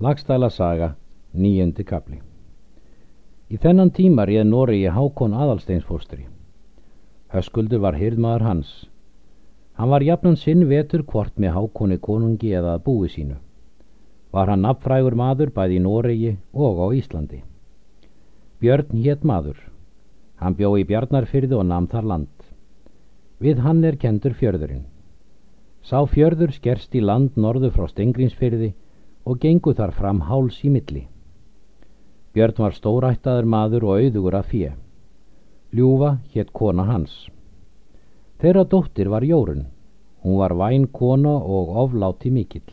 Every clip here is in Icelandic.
Lagstæla saga, nýjöndi kapli. Í þennan tíma réð Nóri í Hákon aðalsteinsfóstri. Höskuldur var hyrðmaður hans. Hann var jafnan sinn vetur hvort með Hákoni konungi eða að búi sínu. Var hann nafnfrægur maður bæði í Noregi og á Íslandi. Björn hétt maður. Hann bjó í Bjarnarfyrði og namn þar land. Við hann er kendur fjörðurinn. Sá fjörður skerst í land norðu frá Stengrinsfyrði og gengu þar fram háls í milli. Björn var stórættaður maður og auðugur af fjö. Ljúfa hétt kona hans. Þeirra dóttir var Jórun. Hún var væn kona og ofláti mikill.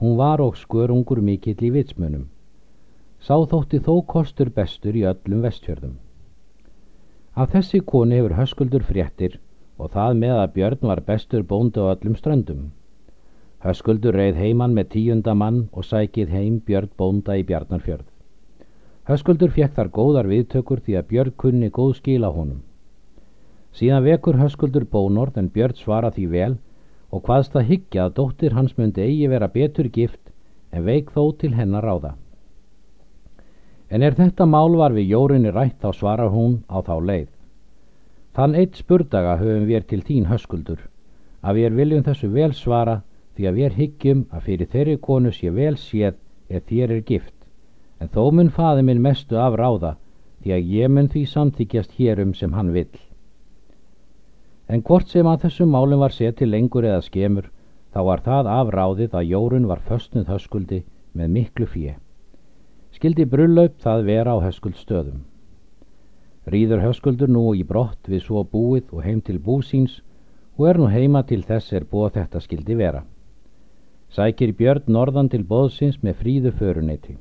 Hún var og skörungur mikill í vitsmunum. Sá þótti þó kostur bestur í öllum vestfjörðum. Af þessi koni hefur höskuldur fréttir og það með að Björn var bestur bóndu á öllum ströndum. Höskuldur reið heimann með tíunda mann og sækið heim Björn bónda í Bjarnarfjörð. Höskuldur fekk þar góðar viðtökur því að Björn kunni góð skila honum. Síðan vekur Höskuldur bónorð en Björn svara því vel og hvaðst að higgja að dóttir hans myndi eigi vera betur gift en veik þó til hennar ráða. En er þetta mál var við jórinni rætt þá svarar hún á þá leið. Þann eitt spurdaga höfum við til þín Höskuldur að við viljum þessu vel svara því að við hyggjum að fyrir þeirri konu sé vel séð ef þér er gift, en þó mun faði minn mestu af ráða, því að ég mun því samþykjast hérum sem hann vill. En hvort sem að þessum málum var setið lengur eða skemur, þá var það afráðið að jórun var föstnuð höskuldi með miklu fjö. Skildi brullaupp það vera á höskuldstöðum. Rýður höskuldur nú í brott við svo búið og heim til búsíns og er nú heima til þess er búið þetta skildi vera sækir Björn norðan til bóðsins með fríðu föruneyti.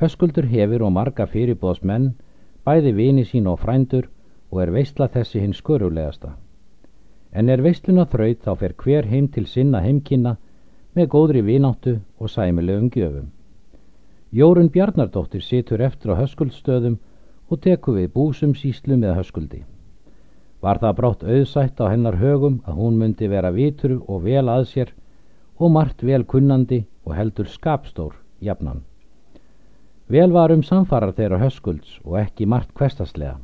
Höskuldur hefur og marga fyrirbóðsmenn, bæði vini sín og frændur og er veistla þessi hins skörulegasta. En er veistluna þraut þá fer hver heim til sinna heimkynna með góðri vináttu og sæmilegum gjöfum. Jórun Bjarnardóttir situr eftir á höskuldstöðum og teku við búsum síslu með höskuldi. Var það brátt auðsætt á hennar högum að hún myndi vera vitur og vel að sér og margt vel kunnandi og heldur skapstór jafnan. Vel var um samfarar þeirra höskulds og ekki margt kvestaslega.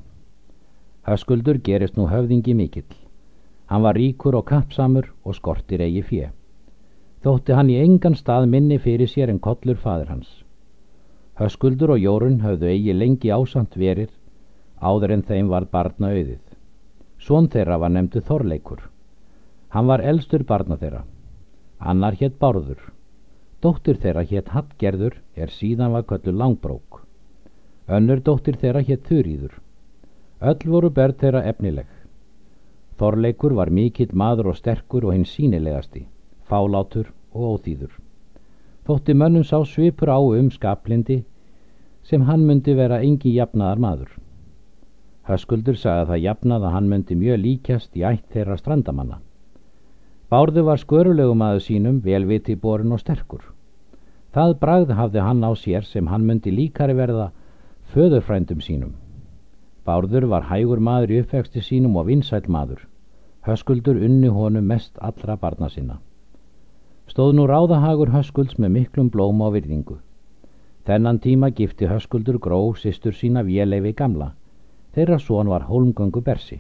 Höskuldur gerist nú höfðingi mikill. Hann var ríkur og kappsamur og skortir eigi fjö. Þótti hann í engan stað minni fyrir sér en kollur fadur hans. Höskuldur og Jórun höfðu eigi lengi ásamt verir, áður en þeim var barna auðið. Svon þeirra var nefndu Þorleikur. Hann var elstur barna þeirra. Annar hétt Bárður. Dóttir þeirra hétt Hallgerður er síðan var köllu Langbrók. Önnur dóttir þeirra hétt Þurýður. Öll voru berð þeirra efnileg. Þorleikur var mikill maður og sterkur og hinn sínilegasti, fálátur og óþýður. Þótti mönnum sá svipur á um skaplindi sem hann myndi vera engi jafnaðar maður. Höskuldur sagði að það jafnað að hann myndi mjög líkjast í ætt þeirra strandamanna. Bárðu var skörulegum aðu sínum, velviti borin og sterkur. Það bragð hafði hann á sér sem hann myndi líkari verða föðurfrændum sínum. Bárður var hægur maður í uppvexti sínum og vinsæl maður. Höskuldur unni honum mest allra barna sinna. Stóð nú ráðahagur Höskulds með miklum blóm á virðingu. Þennan tíma gifti Höskuldur gró sýstur sína véleifi gamla. Þeirra són var hólmgöngu bersi.